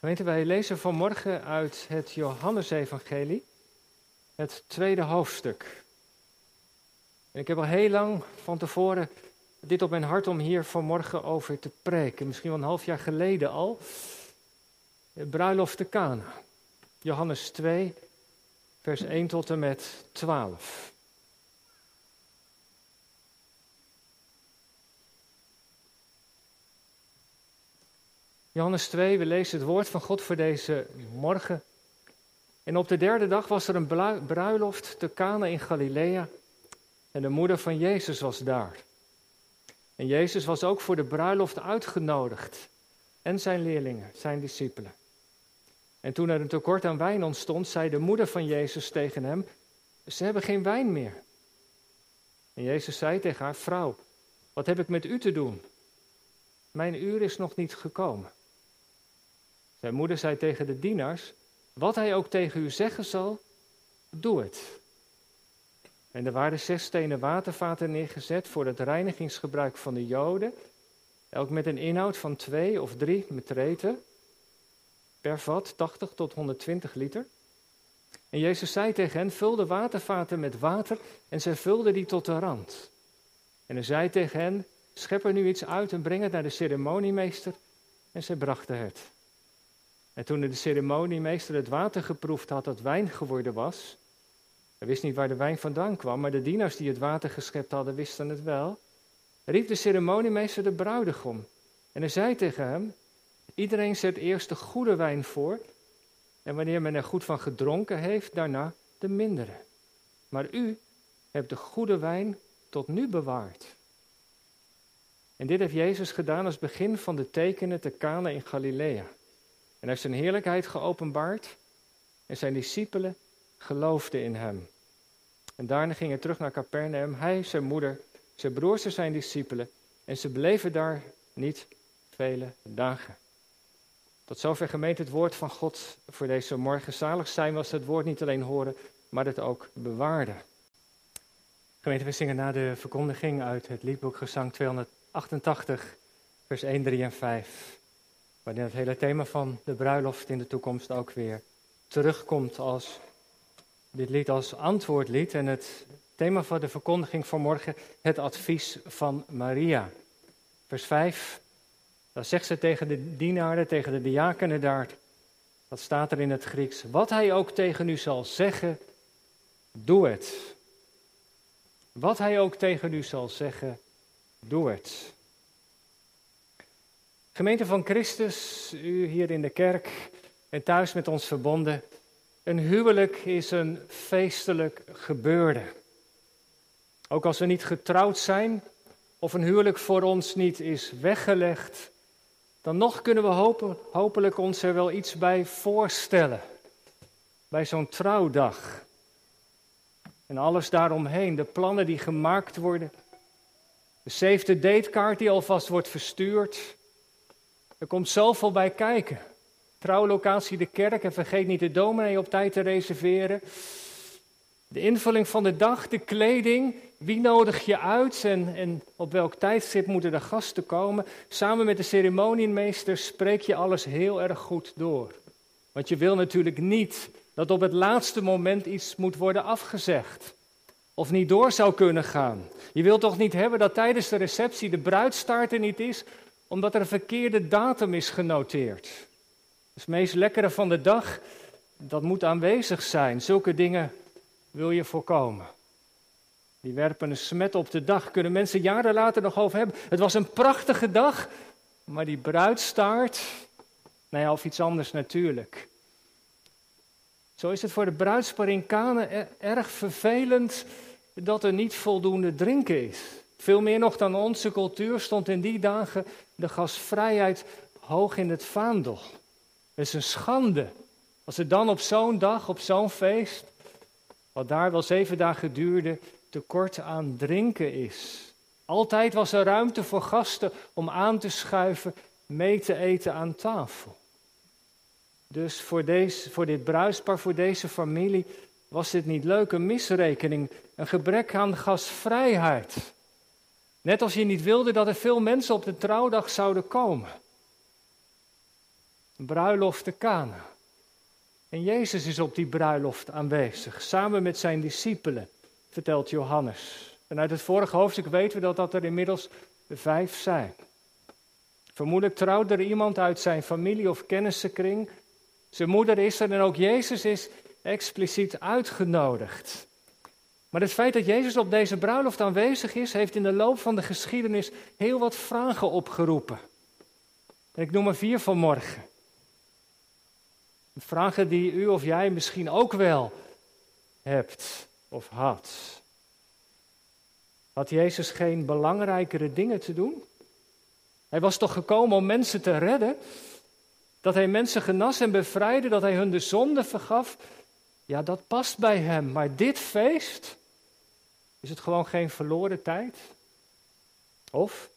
Gemeente, wij lezen vanmorgen uit het Johannesevangelie, het tweede hoofdstuk. En ik heb al heel lang van tevoren dit op mijn hart om hier vanmorgen over te preken. Misschien wel een half jaar geleden al. Bruiloft te Cana. Johannes 2, vers 1 tot en met 12. Johannes 2, we lezen het woord van God voor deze morgen. En op de derde dag was er een bruiloft te Cana in Galilea. En de moeder van Jezus was daar. En Jezus was ook voor de bruiloft uitgenodigd. En zijn leerlingen, zijn discipelen. En toen er een tekort aan wijn ontstond, zei de moeder van Jezus tegen hem: Ze hebben geen wijn meer. En Jezus zei tegen haar: Vrouw, wat heb ik met u te doen? Mijn uur is nog niet gekomen. Zijn moeder zei tegen de dienaars: Wat hij ook tegen u zeggen zal, doe het. En er waren zes stenen watervaten neergezet voor het reinigingsgebruik van de Joden, elk met een inhoud van twee of drie metreten per vat, 80 tot 120 liter. En Jezus zei tegen hen: Vul de watervaten met water, en zij vulden die tot de rand. En hij zei tegen hen: Schep er nu iets uit en breng het naar de ceremoniemeester. En zij brachten het. En toen de ceremoniemeester het water geproefd had dat wijn geworden was, hij wist niet waar de wijn vandaan kwam, maar de dienaars die het water geschept hadden wisten het wel, riep de ceremoniemeester de bruidegom. En hij zei tegen hem, iedereen zet eerst de goede wijn voor, en wanneer men er goed van gedronken heeft, daarna de mindere. Maar u hebt de goede wijn tot nu bewaard. En dit heeft Jezus gedaan als begin van de tekenen te Cana in Galilea. En heeft zijn heerlijkheid geopenbaard en zijn discipelen geloofden in hem. En daarna ging hij terug naar Capernaum, hij, zijn moeder, zijn broers en zijn discipelen. En ze bleven daar niet vele dagen. Tot zover gemeente het woord van God voor deze morgen. Zalig zijn was het woord niet alleen horen, maar het ook bewaarden. Gemeente, we zingen na de verkondiging uit het liedboek Gezang 288, vers 1, 3 en 5 waarin het hele thema van de bruiloft in de toekomst ook weer terugkomt als dit lied als antwoordlied. En het thema van de verkondiging van morgen, het advies van Maria. Vers 5, dan zegt ze tegen de dienaren, tegen de diakenen daar, dat staat er in het Grieks, wat hij ook tegen u zal zeggen, doe het. Wat hij ook tegen u zal zeggen, doe het. Gemeente van Christus, u hier in de kerk en thuis met ons verbonden. Een huwelijk is een feestelijk gebeurde. Ook als we niet getrouwd zijn of een huwelijk voor ons niet is weggelegd, dan nog kunnen we hopen, hopelijk ons er wel iets bij voorstellen. Bij zo'n trouwdag. En alles daaromheen, de plannen die gemaakt worden, de save the date kaart die alvast wordt verstuurd, er komt zoveel bij kijken. Trouwlocatie de kerk en vergeet niet de dominee op tijd te reserveren. De invulling van de dag, de kleding, wie nodig je uit en, en op welk tijdstip moeten de gasten komen. Samen met de ceremoniemeester spreek je alles heel erg goed door. Want je wil natuurlijk niet dat op het laatste moment iets moet worden afgezegd. Of niet door zou kunnen gaan. Je wilt toch niet hebben dat tijdens de receptie de bruidstaart er niet is, omdat er een verkeerde datum is genoteerd. Dus het meest lekkere van de dag, dat moet aanwezig zijn. Zulke dingen wil je voorkomen. Die werpen een smet op de dag, kunnen mensen jaren later nog over hebben. Het was een prachtige dag, maar die bruidstaart, nou ja, of iets anders natuurlijk. Zo is het voor de bruidspaar in Kanen erg vervelend dat er niet voldoende drinken is. Veel meer nog dan onze cultuur stond in die dagen de gasvrijheid hoog in het vaandel. Het is een schande als er dan op zo'n dag, op zo'n feest, wat daar wel zeven dagen duurde, tekort aan drinken is. Altijd was er ruimte voor gasten om aan te schuiven, mee te eten aan tafel. Dus voor, deze, voor dit bruispaar, voor deze familie, was dit niet leuk, een misrekening, een gebrek aan gasvrijheid. Net als je niet wilde dat er veel mensen op de trouwdag zouden komen. Een bruiloft te Kana. En Jezus is op die bruiloft aanwezig, samen met zijn discipelen, vertelt Johannes. En uit het vorige hoofdstuk weten we dat dat er inmiddels vijf zijn. Vermoedelijk trouwde er iemand uit zijn familie of kennissenkring. Zijn moeder is er en ook Jezus is expliciet uitgenodigd. Maar het feit dat Jezus op deze bruiloft aanwezig is, heeft in de loop van de geschiedenis heel wat vragen opgeroepen. En ik noem er vier vanmorgen. Vragen die u of jij misschien ook wel hebt of had. Had Jezus geen belangrijkere dingen te doen? Hij was toch gekomen om mensen te redden? Dat hij mensen genas en bevrijdde, dat hij hun de zonde vergaf? Ja, dat past bij hem. Maar dit feest, is het gewoon geen verloren tijd? Of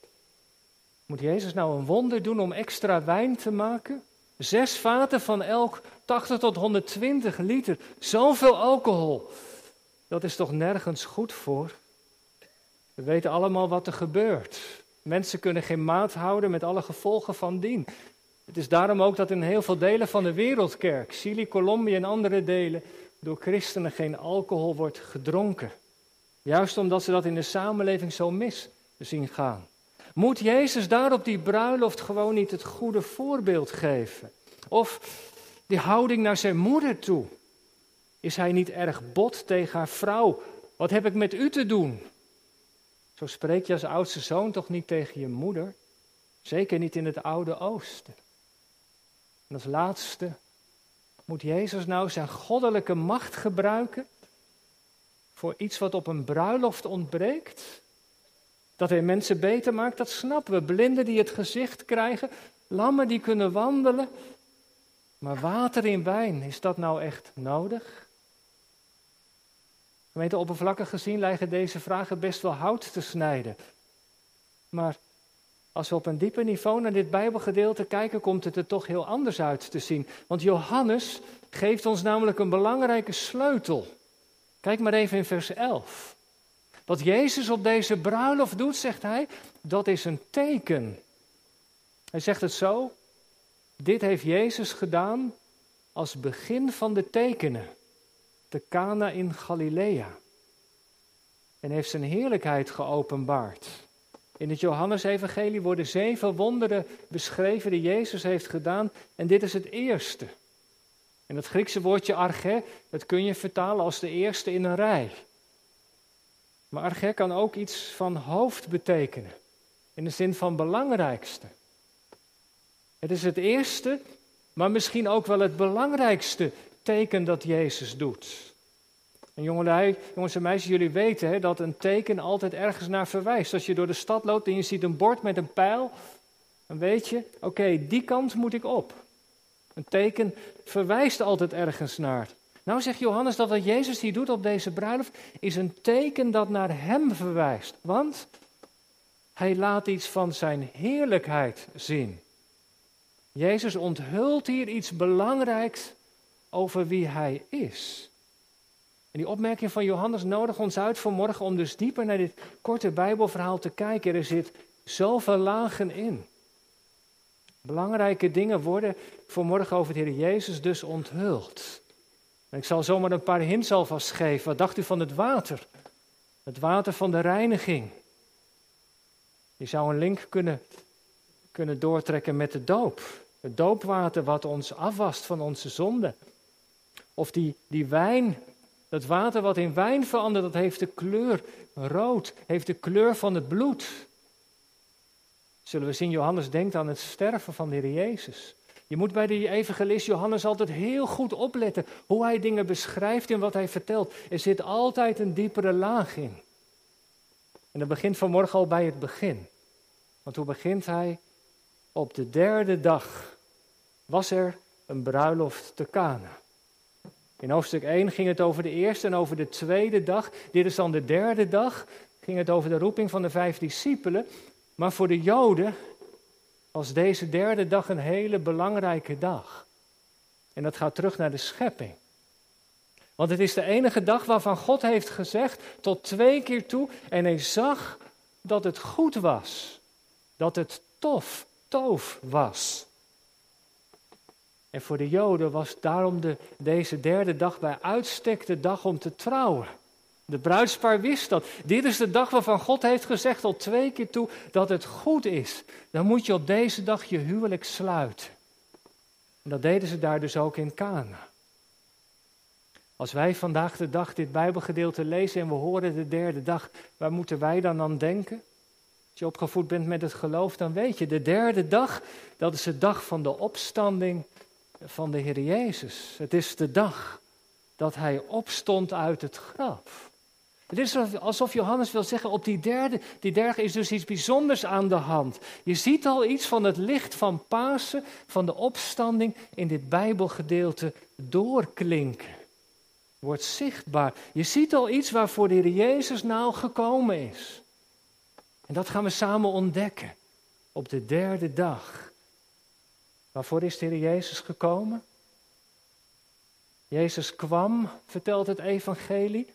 moet Jezus nou een wonder doen om extra wijn te maken? Zes vaten van elk 80 tot 120 liter. Zoveel alcohol. Dat is toch nergens goed voor? We weten allemaal wat er gebeurt. Mensen kunnen geen maat houden met alle gevolgen van dien. Het is daarom ook dat in heel veel delen van de wereldkerk, Chili, Colombia en andere delen, door christenen geen alcohol wordt gedronken. Juist omdat ze dat in de samenleving zo mis zien gaan. Moet Jezus daar op die bruiloft gewoon niet het goede voorbeeld geven? Of die houding naar zijn moeder toe? Is hij niet erg bot tegen haar vrouw? Wat heb ik met u te doen? Zo spreek je als oudste zoon toch niet tegen je moeder? Zeker niet in het Oude Oosten. En als laatste, moet Jezus nou zijn goddelijke macht gebruiken voor iets wat op een bruiloft ontbreekt? Dat hij mensen beter maakt, dat snappen we. Blinden die het gezicht krijgen, lammen die kunnen wandelen. Maar water in wijn, is dat nou echt nodig? Gemeente, oppervlakkig gezien lijken deze vragen best wel hout te snijden. Maar als we op een dieper niveau naar dit Bijbelgedeelte kijken, komt het er toch heel anders uit te zien. Want Johannes geeft ons namelijk een belangrijke sleutel. Kijk maar even in vers 11. Wat Jezus op deze bruiloft doet, zegt hij, dat is een teken. Hij zegt het zo, dit heeft Jezus gedaan als begin van de tekenen, te Cana in Galilea. En heeft zijn heerlijkheid geopenbaard. In het Johannesevangelie worden zeven wonderen beschreven die Jezus heeft gedaan en dit is het eerste. En het Griekse woordje arche, dat kun je vertalen als de eerste in een rij. Maar arche kan ook iets van hoofd betekenen, in de zin van belangrijkste. Het is het eerste, maar misschien ook wel het belangrijkste teken dat Jezus doet. En jongens en meisjes, jullie weten hè, dat een teken altijd ergens naar verwijst. Als je door de stad loopt en je ziet een bord met een pijl, dan weet je, oké, die kant moet ik op. Een teken verwijst altijd ergens naar. Nou zegt Johannes dat wat Jezus hier doet op deze bruiloft is een teken dat naar Hem verwijst. Want Hij laat iets van Zijn heerlijkheid zien. Jezus onthult hier iets belangrijks over wie Hij is. En die opmerking van Johannes nodigt ons uit vanmorgen om dus dieper naar dit korte Bijbelverhaal te kijken. Er zit zoveel lagen in. Belangrijke dingen worden vanmorgen over de Heer Jezus dus onthuld. Ik zal zomaar een paar hints alvast geven. Wat dacht u van het water? Het water van de reiniging. Je zou een link kunnen, kunnen doortrekken met de doop. Het doopwater wat ons afwast van onze zonde. Of die, die wijn, dat water wat in wijn verandert, dat heeft de kleur rood, heeft de kleur van het bloed. Zullen we zien, Johannes denkt aan het sterven van de Heer Jezus. Je moet bij de evangelist Johannes altijd heel goed opletten hoe hij dingen beschrijft en wat hij vertelt. Er zit altijd een diepere laag in. En dat begint vanmorgen al bij het begin. Want hoe begint hij? Op de derde dag was er een bruiloft te Kana. In hoofdstuk 1 ging het over de eerste en over de tweede dag. Dit is dan de derde dag. Ging het over de roeping van de vijf discipelen. Maar voor de Joden was deze derde dag een hele belangrijke dag. En dat gaat terug naar de schepping. Want het is de enige dag waarvan God heeft gezegd tot twee keer toe. En hij zag dat het goed was. Dat het tof, toof was. En voor de Joden was daarom de, deze derde dag bij uitstek de dag om te trouwen. De bruidspaar wist dat. Dit is de dag waarvan God heeft gezegd al twee keer toe dat het goed is. Dan moet je op deze dag je huwelijk sluiten. En dat deden ze daar dus ook in Cana. Als wij vandaag de dag dit Bijbelgedeelte lezen en we horen de derde dag, waar moeten wij dan aan denken? Als je opgevoed bent met het geloof, dan weet je, de derde dag, dat is de dag van de opstanding van de Heer Jezus. Het is de dag dat Hij opstond uit het graf. Het is alsof Johannes wil zeggen, op die derde, die derde is dus iets bijzonders aan de hand. Je ziet al iets van het licht van Pasen, van de opstanding in dit Bijbelgedeelte doorklinken. Wordt zichtbaar. Je ziet al iets waarvoor de Heer Jezus nou gekomen is. En dat gaan we samen ontdekken op de derde dag. Waarvoor is de Heer Jezus gekomen? Jezus kwam, vertelt het Evangelie,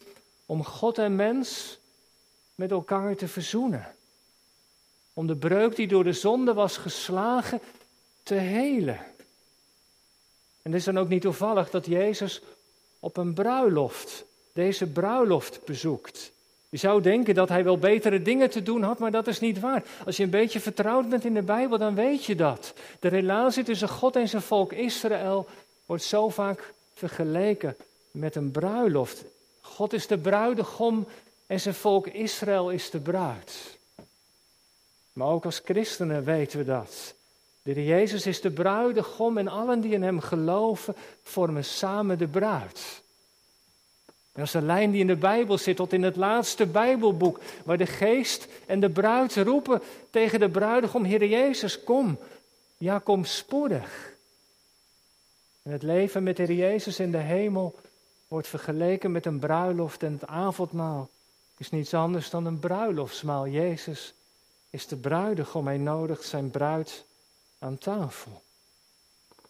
om God en mens met elkaar te verzoenen. Om de breuk die door de zonde was geslagen te helen. En het is dan ook niet toevallig dat Jezus op een bruiloft deze bruiloft bezoekt. Je zou denken dat hij wel betere dingen te doen had, maar dat is niet waar. Als je een beetje vertrouwd bent in de Bijbel, dan weet je dat. De relatie tussen God en zijn volk Israël wordt zo vaak vergeleken met een bruiloft. God is de bruidegom en zijn volk Israël is de bruid. Maar ook als christenen weten we dat. De Jezus is de bruidegom en allen die in hem geloven vormen samen de bruid. Dat is een lijn die in de Bijbel zit, tot in het laatste Bijbelboek, waar de geest en de bruid roepen tegen de bruidegom, Heer Jezus, kom, ja, kom spoedig. En het leven met Heer Jezus in de hemel wordt vergeleken met een bruiloft en het avondmaal is niets anders dan een bruiloftsmaal. Jezus is de bruidegom, hij nodigt zijn bruid aan tafel.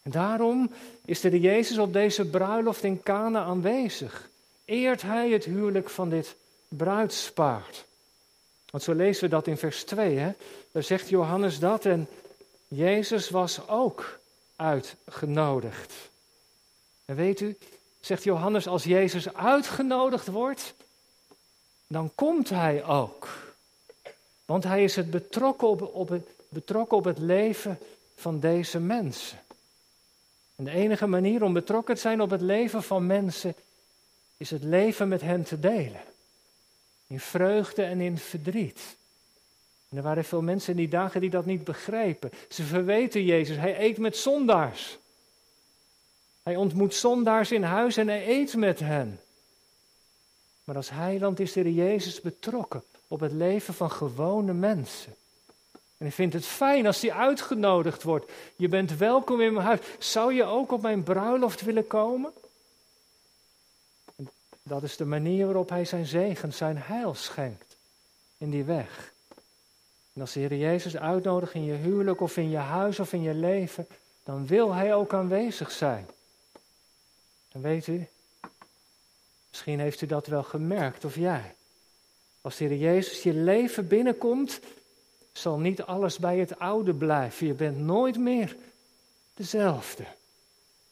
En daarom is de Jezus op deze bruiloft in Cana aanwezig eert hij het huwelijk van dit bruidspaard. Want zo lezen we dat in vers 2. Hè? Daar zegt Johannes dat en Jezus was ook uitgenodigd. En weet u, zegt Johannes, als Jezus uitgenodigd wordt, dan komt hij ook. Want hij is het betrokken op, op het, betrokken op het leven van deze mensen. En de enige manier om betrokken te zijn op het leven van mensen is het leven met hen te delen. In vreugde en in verdriet. En er waren veel mensen in die dagen die dat niet begrepen. Ze verweten Jezus. Hij eet met zondaars. Hij ontmoet zondaars in huis en hij eet met hen. Maar als heiland is er Jezus betrokken op het leven van gewone mensen. En ik vind het fijn als hij uitgenodigd wordt. Je bent welkom in mijn huis. Zou je ook op mijn bruiloft willen komen? Dat is de manier waarop hij zijn zegen, zijn heil schenkt in die weg. En als de Heer Jezus uitnodigt in je huwelijk of in je huis of in je leven, dan wil hij ook aanwezig zijn. En weet u, misschien heeft u dat wel gemerkt of jij. Als de Heer Jezus je leven binnenkomt, zal niet alles bij het oude blijven. Je bent nooit meer dezelfde.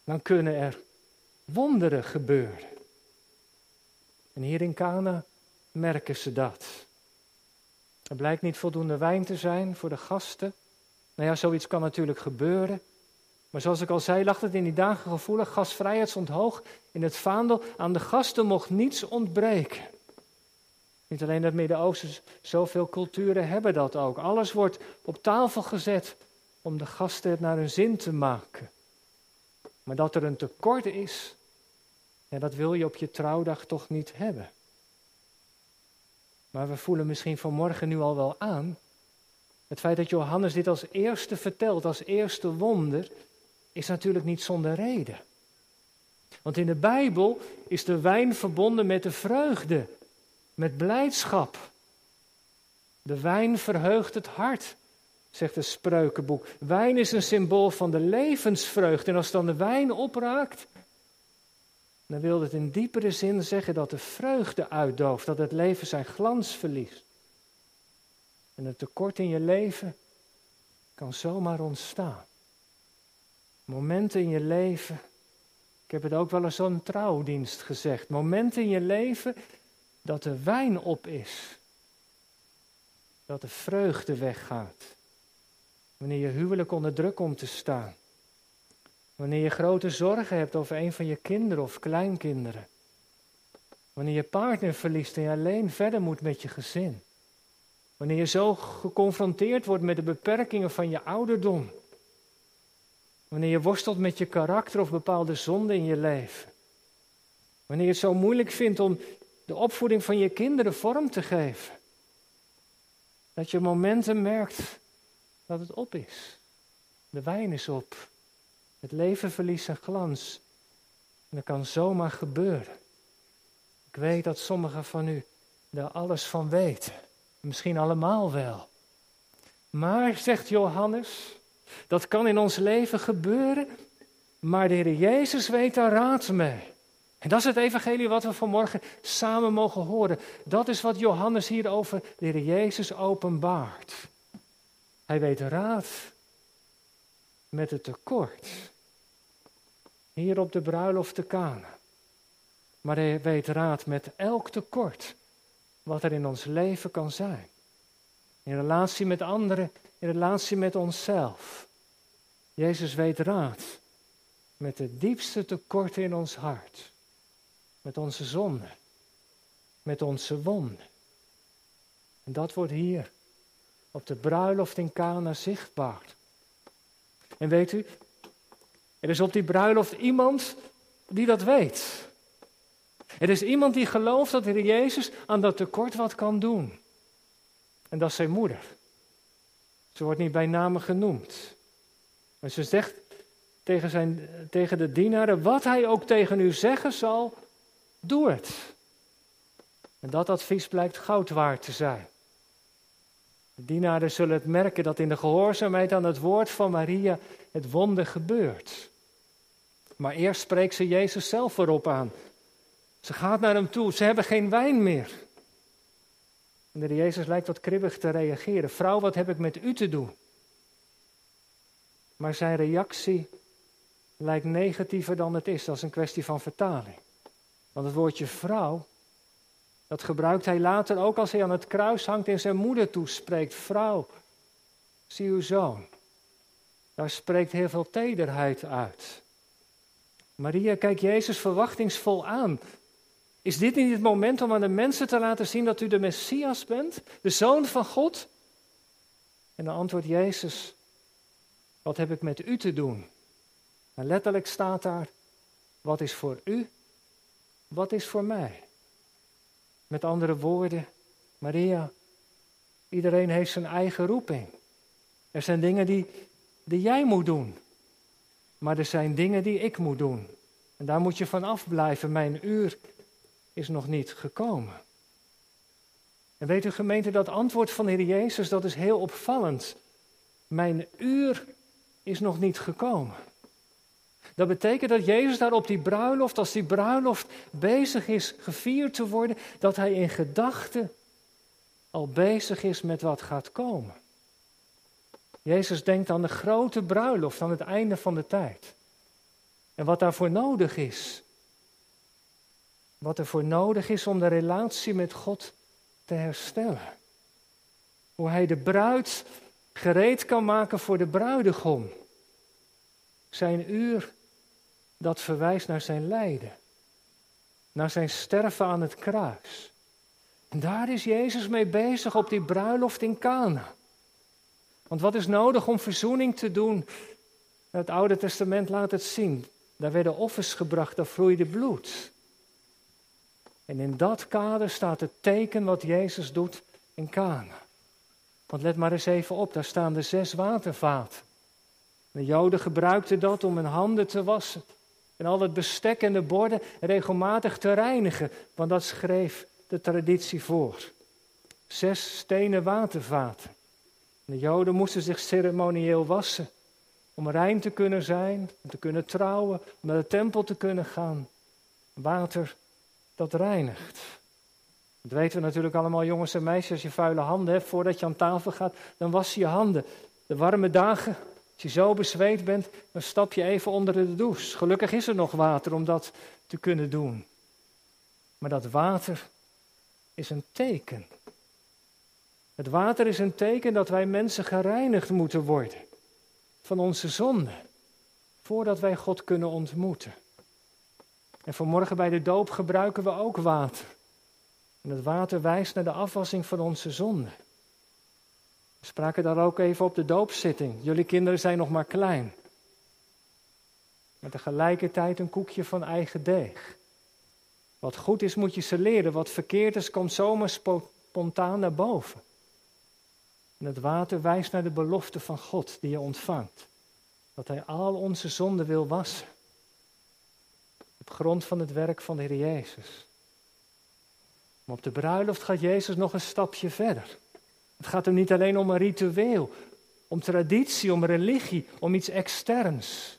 Dan kunnen er wonderen gebeuren. En hier in Cana merken ze dat. Er blijkt niet voldoende wijn te zijn voor de gasten. Nou ja, zoiets kan natuurlijk gebeuren. Maar zoals ik al zei, lag het in die dagen gevoelig. Gastvrijheid stond hoog in het vaandel. Aan de gasten mocht niets ontbreken. Niet alleen het Midden-Oosten, zoveel culturen hebben dat ook. Alles wordt op tafel gezet om de gasten het naar hun zin te maken. Maar dat er een tekort is, dat wil je op je trouwdag toch niet hebben. Maar we voelen misschien vanmorgen nu al wel aan. Het feit dat Johannes dit als eerste vertelt, als eerste wonder, is natuurlijk niet zonder reden. Want in de Bijbel is de wijn verbonden met de vreugde, met blijdschap. De wijn verheugt het hart, zegt het spreukenboek. Wijn is een symbool van de levensvreugde. En als dan de wijn opraakt, dan wil het in diepere zin zeggen dat de vreugde uitdooft, dat het leven zijn glans verliest. En het tekort in je leven kan zomaar ontstaan. Momenten in je leven. Ik heb het ook wel eens zo'n trouwdienst gezegd. Momenten in je leven dat de wijn op is. Dat de vreugde weggaat. Wanneer je huwelijk onder druk komt te staan. Wanneer je grote zorgen hebt over een van je kinderen of kleinkinderen. Wanneer je partner verliest en je alleen verder moet met je gezin. Wanneer je zo geconfronteerd wordt met de beperkingen van je ouderdom. Wanneer je worstelt met je karakter of bepaalde zonden in je leven. Wanneer je het zo moeilijk vindt om de opvoeding van je kinderen vorm te geven. Dat je momenten merkt dat het op is. De wijn is op. Het leven verliest zijn glans. En dat kan zomaar gebeuren. Ik weet dat sommigen van u daar alles van weten. Misschien allemaal wel. Maar, zegt Johannes, dat kan in ons leven gebeuren, maar de Heer Jezus weet daar raad mee. En dat is het evangelie wat we vanmorgen samen mogen horen. Dat is wat Johannes hier over de Heer Jezus openbaart. Hij weet raad met het tekort. Hier op de bruiloft te Kana. Maar hij weet raad met elk tekort wat er in ons leven kan zijn. In relatie met anderen, in relatie met onszelf. Jezus weet raad met de diepste tekorten in ons hart. Met onze zonde. Met onze wonden. En dat wordt hier op de bruiloft in Cana zichtbaar. En weet u, er is op die bruiloft iemand die dat weet. Er is iemand die gelooft dat Jezus aan dat tekort wat kan doen. En dat is zijn moeder. Ze wordt niet bij name genoemd. En ze zegt tegen, zijn, tegen de dienaren, wat hij ook tegen u zeggen zal, doe het. En dat advies blijkt goud waard te zijn. De dienaren zullen het merken dat in de gehoorzaamheid aan het woord van Maria het wonder gebeurt. Maar eerst spreekt ze Jezus zelf erop aan. Ze gaat naar hem toe, ze hebben geen wijn meer. En de Jezus lijkt wat kribbig te reageren. Vrouw, wat heb ik met u te doen? Maar zijn reactie lijkt negatiever dan het is. Dat is een kwestie van vertaling. Want het woordje vrouw, dat gebruikt hij later ook als hij aan het kruis hangt en zijn moeder toespreekt. Vrouw, zie uw zoon. Daar spreekt heel veel tederheid uit. Maria kijkt Jezus verwachtingsvol aan. Is dit niet het moment om aan de mensen te laten zien dat u de Messias bent, de Zoon van God? En dan antwoordt Jezus, wat heb ik met u te doen? En letterlijk staat daar, wat is voor u, wat is voor mij? Met andere woorden, Maria, iedereen heeft zijn eigen roeping. Er zijn dingen die, die jij moet doen, maar er zijn dingen die ik moet doen. En daar moet je van afblijven. Mijn uur is nog niet gekomen. En weet u gemeente, dat antwoord van de Heer Jezus, dat is heel opvallend. Mijn uur is nog niet gekomen. Dat betekent dat Jezus daar op die bruiloft, als die bruiloft bezig is gevierd te worden, dat hij in gedachten al bezig is met wat gaat komen. Jezus denkt aan de grote bruiloft, aan het einde van de tijd. En wat daarvoor nodig is. Wat er voor nodig is om de relatie met God te herstellen. Hoe hij de bruid gereed kan maken voor de bruidegom. Zijn uur, dat verwijst naar zijn lijden. Naar zijn sterven aan het kruis. En daar is Jezus mee bezig op die bruiloft in Cana. Want wat is nodig om verzoening te doen? Het Oude Testament laat het zien. Daar werden offers gebracht, daar vloeide bloed. En in dat kader staat het teken wat Jezus doet in Cana. Want let maar eens even op, daar staan de zes watervaten. De Joden gebruikten dat om hun handen te wassen. En al het bestek en de borden regelmatig te reinigen. Want dat schreef de traditie voor. Zes stenen watervaten. De Joden moesten zich ceremonieel wassen. Om rein te kunnen zijn, om te kunnen trouwen, om naar de tempel te kunnen gaan. Water dat reinigt. Dat weten we natuurlijk allemaal, jongens en meisjes. Als je vuile handen hebt voordat je aan tafel gaat, dan was je handen. De warme dagen, Als je zo bezweet bent, dan stap je even onder de douche. Gelukkig is er nog water om dat te kunnen doen. Maar dat water is een teken. Het water is een teken dat wij mensen gereinigd moeten worden van onze zonde, voordat wij God kunnen ontmoeten. En vanmorgen bij de doop gebruiken we ook water. En het water wijst naar de afwassing van onze zonde. We spraken daar ook even op de doopzitting. Jullie kinderen zijn nog maar klein. Maar tegelijkertijd een koekje van eigen deeg. Wat goed is, moet je ze leren. Wat verkeerd is, komt zomaar spontaan naar boven. En het water wijst naar de belofte van God die je ontvangt. Dat Hij al onze zonden wil wassen. Op grond van het werk van de Heer Jezus. Maar op de bruiloft gaat Jezus nog een stapje verder. Het gaat hem niet alleen om een ritueel, om traditie, om religie, om iets externs.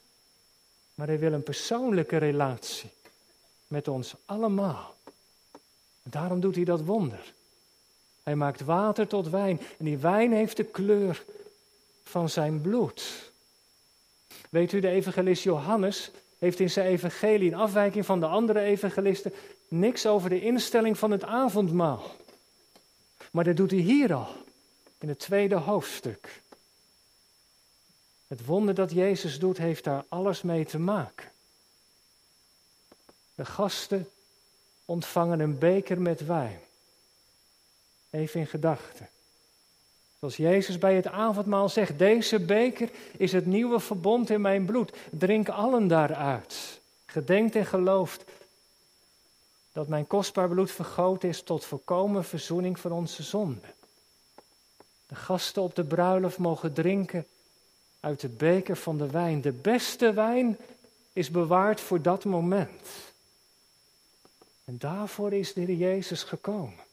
Maar hij wil een persoonlijke relatie met ons allemaal. Daarom doet hij dat wonder. Hij maakt water tot wijn en die wijn heeft de kleur van zijn bloed. Weet u, de evangelist Johannes heeft in zijn evangelie, in afwijking van de andere evangelisten, niks over de instelling van het avondmaal. Maar dat doet hij hier al, in het tweede hoofdstuk. Het wonder dat Jezus doet, heeft daar alles mee te maken. De gasten ontvangen een beker met wijn. Even in gedachten. Zoals Jezus bij het avondmaal zegt, deze beker is het nieuwe verbond in mijn bloed. Drink allen daaruit. Gedenkt en gelooft dat mijn kostbaar bloed vergoten is tot volkomen verzoening van onze zonden. De gasten op de bruiloft mogen drinken uit de beker van de wijn. De beste wijn is bewaard voor dat moment. En daarvoor is de Heer Jezus gekomen.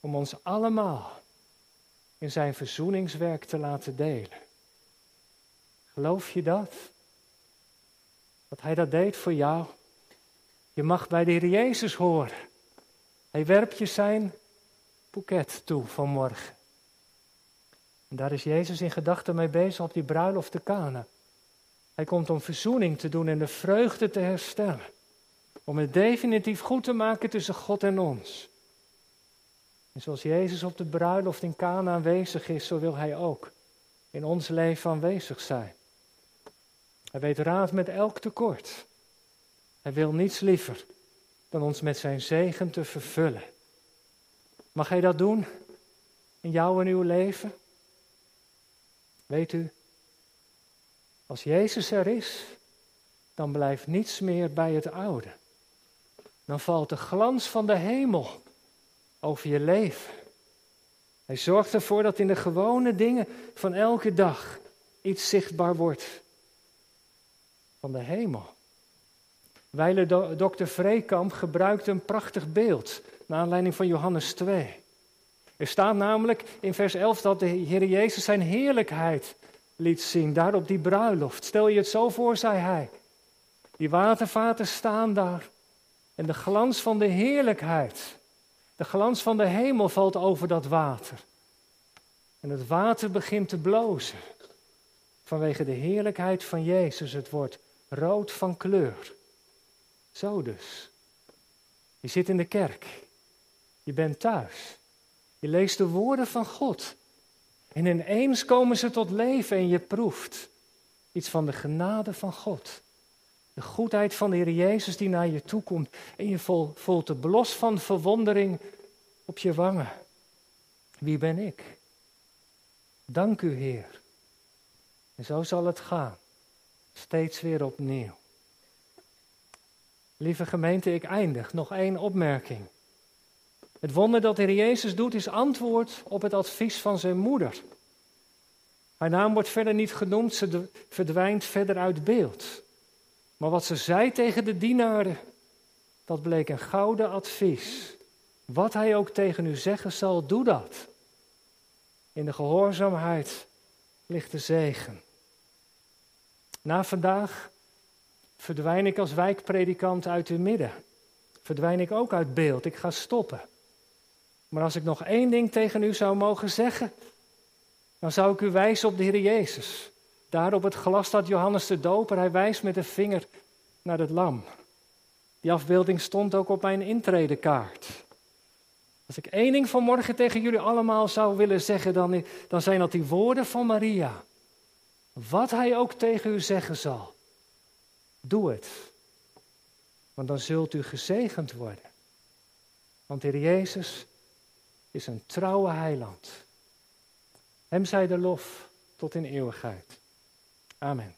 Om ons allemaal in zijn verzoeningswerk te laten delen. Geloof je dat? Dat hij dat deed voor jou? Je mag bij de Heer Jezus horen. Hij werpt je zijn boeket toe vanmorgen. En daar is Jezus in gedachten mee bezig op die bruiloft te Kana. Hij komt om verzoening te doen en de vreugde te herstellen. Om het definitief goed te maken tussen God en ons. En zoals Jezus op de bruiloft in Kana aanwezig is, zo wil Hij ook in ons leven aanwezig zijn. Hij weet raad met elk tekort. Hij wil niets liever dan ons met zijn zegen te vervullen. Mag Hij dat doen in jouw en uw leven? Weet u, als Jezus er is, dan blijft niets meer bij het oude. Dan valt de glans van de hemel over je leven. Hij zorgt ervoor dat in de gewone dingen van elke dag iets zichtbaar wordt van de hemel. Wijle dokter Vreekamp gebruikt een prachtig beeld naar aanleiding van Johannes 2. Er staat namelijk in vers 11 dat de Heer Jezus zijn heerlijkheid liet zien, daar op die bruiloft. Stel je het zo voor, zei hij. Die watervaten staan daar en de glans van de heerlijkheid, de glans van de hemel valt over dat water. En het water begint te blozen vanwege de heerlijkheid van Jezus. Het wordt rood van kleur. Zo dus. Je zit in de kerk. Je bent thuis. Je leest de woorden van God. En ineens komen ze tot leven en je proeft iets van de genade van God. De goedheid van de Heer Jezus die naar je toe komt. En je voelt de blos van verwondering op je wangen. Wie ben ik? Dank u, Heer. En zo zal het gaan. Steeds weer opnieuw. Lieve gemeente, ik eindig. Nog één opmerking. Het wonder dat de Heer Jezus doet is antwoord op het advies van zijn moeder. Haar naam wordt verder niet genoemd, ze verdwijnt verder uit beeld. Maar wat ze zei tegen de dienaren, dat bleek een gouden advies. Wat hij ook tegen u zeggen zal, doe dat. In de gehoorzaamheid ligt de zegen. Na vandaag verdwijn ik als wijkpredikant uit uw midden. Verdwijn ik ook uit beeld. Ik ga stoppen. Maar als ik nog één ding tegen u zou mogen zeggen, dan zou ik u wijzen op de Heer Jezus. Daar op het glas staat Johannes de Doper. Hij wijst met de vinger naar het lam. Die afbeelding stond ook op mijn intredekaart. Als ik één ding vanmorgen tegen jullie allemaal zou willen zeggen, dan, dan zijn dat die woorden van Maria. Wat hij ook tegen u zeggen zal, doe het. Want dan zult u gezegend worden. Want Heer Jezus is een trouwe heiland. Hem zij de lof tot in eeuwigheid. Amen.